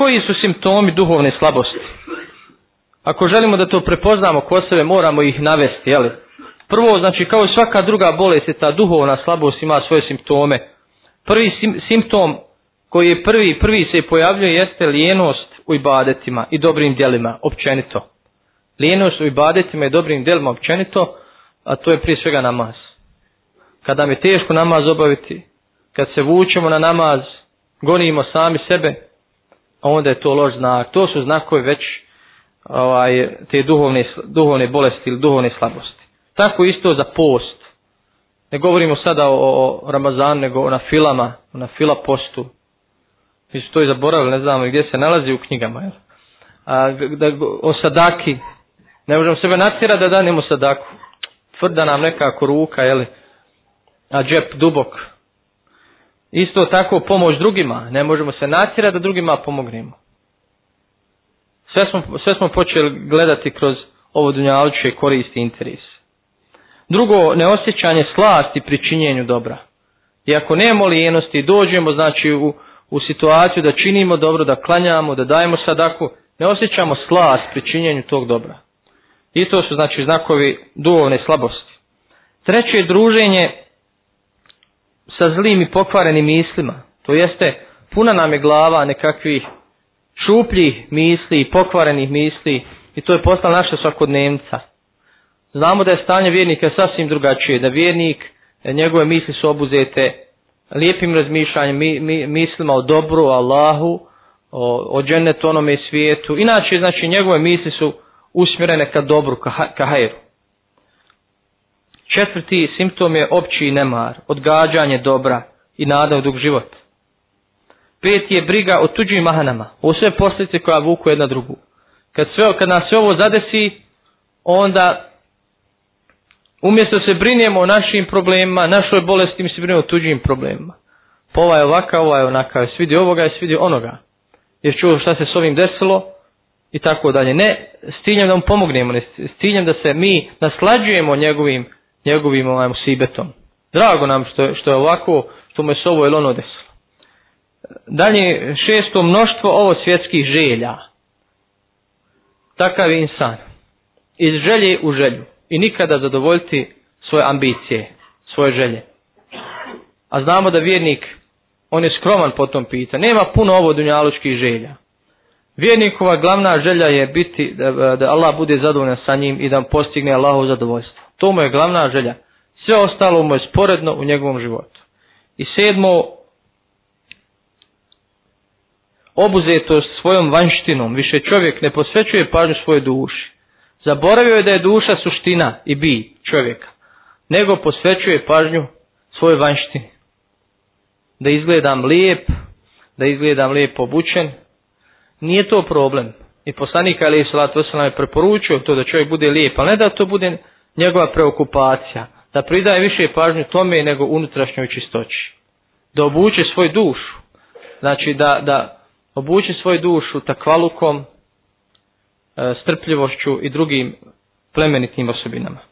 Koji su simptomi duhovne slabosti? Ako želimo da to prepoznamo kod sebe, moramo ih navesti, jel? Prvo, znači, kao i svaka druga bolest, ta duhovna slabost ima svoje simptome. Prvi simptom koji je prvi, prvi se pojavljuje jeste lijenost u ibadetima i dobrim djelima, općenito. Lijenost u ibadetima i dobrim djelima općenito, a to je prije svega namaz. Kada mi je teško namaz obaviti, kad se vučemo na namaz, gonimo sami sebe, onda je to loš znak. To su znakovi već ovaj, te duhovne, duhovne bolesti ili duhovne slabosti. Tako isto za post. Ne govorimo sada o, o Ramazanu, nego o na filama, o na fila postu. Mi su to i zaboravili, ne znamo gdje se nalazi u knjigama. A, da, o sadaki. Ne možemo sebe natjerati da danemo sadaku. Tvrda nam nekako ruka, jel a džep dubok Isto tako pomoć drugima, ne možemo se natjerati da drugima pomognemo. Sve smo, sve smo počeli gledati kroz ovo dunjalučje koristi interes. Drugo, neosjećanje slasti pri činjenju dobra. I ako nemamo lijenosti, dođemo znači u, u situaciju da činimo dobro, da klanjamo, da dajemo sadaku, ne osjećamo slast pri činjenju tog dobra. I to su znači znakovi duhovne slabosti. Treće je druženje sa zlim i pokvarenim mislima. To jeste, puna nam je glava nekakvih šupljih misli i pokvarenih misli i to je postala naša svakodnevnica. Znamo da je stanje vjernika sasvim drugačije, da vjernik, e, njegove misli su obuzete lijepim razmišljanjem, mi, mislima o dobru, o Allahu, o, o džennetu, svijetu. Inače, znači, njegove misli su usmjerene ka dobru, ka, ka Četvrti simptom je opći nemar, odgađanje dobra i nada u dug život. Peti je briga o tuđim mahanama, o sve posljedice koja vuku jedna drugu. Kad, sve, kad nas sve ovo zadesi, onda umjesto se brinemo o našim problemima, našoj bolesti, mi se brinemo o tuđim problemima. Pa ova je ovaka, ova je onaka, svidi ovoga, i svidi onoga. Jer čuo šta se s ovim desilo i tako dalje. Ne s ciljem da mu pomognemo, ne s ciljem da se mi naslađujemo njegovim njegovim ovaj, musibetom. Drago nam što je, što je ovako, što mu je s ovo ili ono desilo. Dalje, šesto, mnoštvo ovo svjetskih želja. Takav je insan. Iz želje u želju. I nikada zadovoljiti svoje ambicije, svoje želje. A znamo da vjernik, on je skroman po tom pita. Nema puno ovo dunjaločkih želja. Vjernikova glavna želja je biti da, da Allah bude zadovoljan sa njim i da postigne Allahov zadovoljstvo. To mu je glavna želja. Sve ostalo mu je sporedno u njegovom životu. I sedmo, obuzetost svojom vanštinom. više čovjek ne posvećuje pažnju svoje duši. Zaboravio je da je duša suština i bi čovjeka, nego posvećuje pažnju svojoj vanjštini. Da izgledam lijep, da izgledam lijepo obučen, nije to problem. I poslanik Ali Salatu je preporučio to da čovjek bude lijep, ali ne da to bude njegova preokupacija, da pridaje više pažnju tome nego unutrašnjoj čistoći. Da obuče svoju dušu, znači da, da obuče svoju dušu takvalukom, e, strpljivošću i drugim plemenitim osobinama.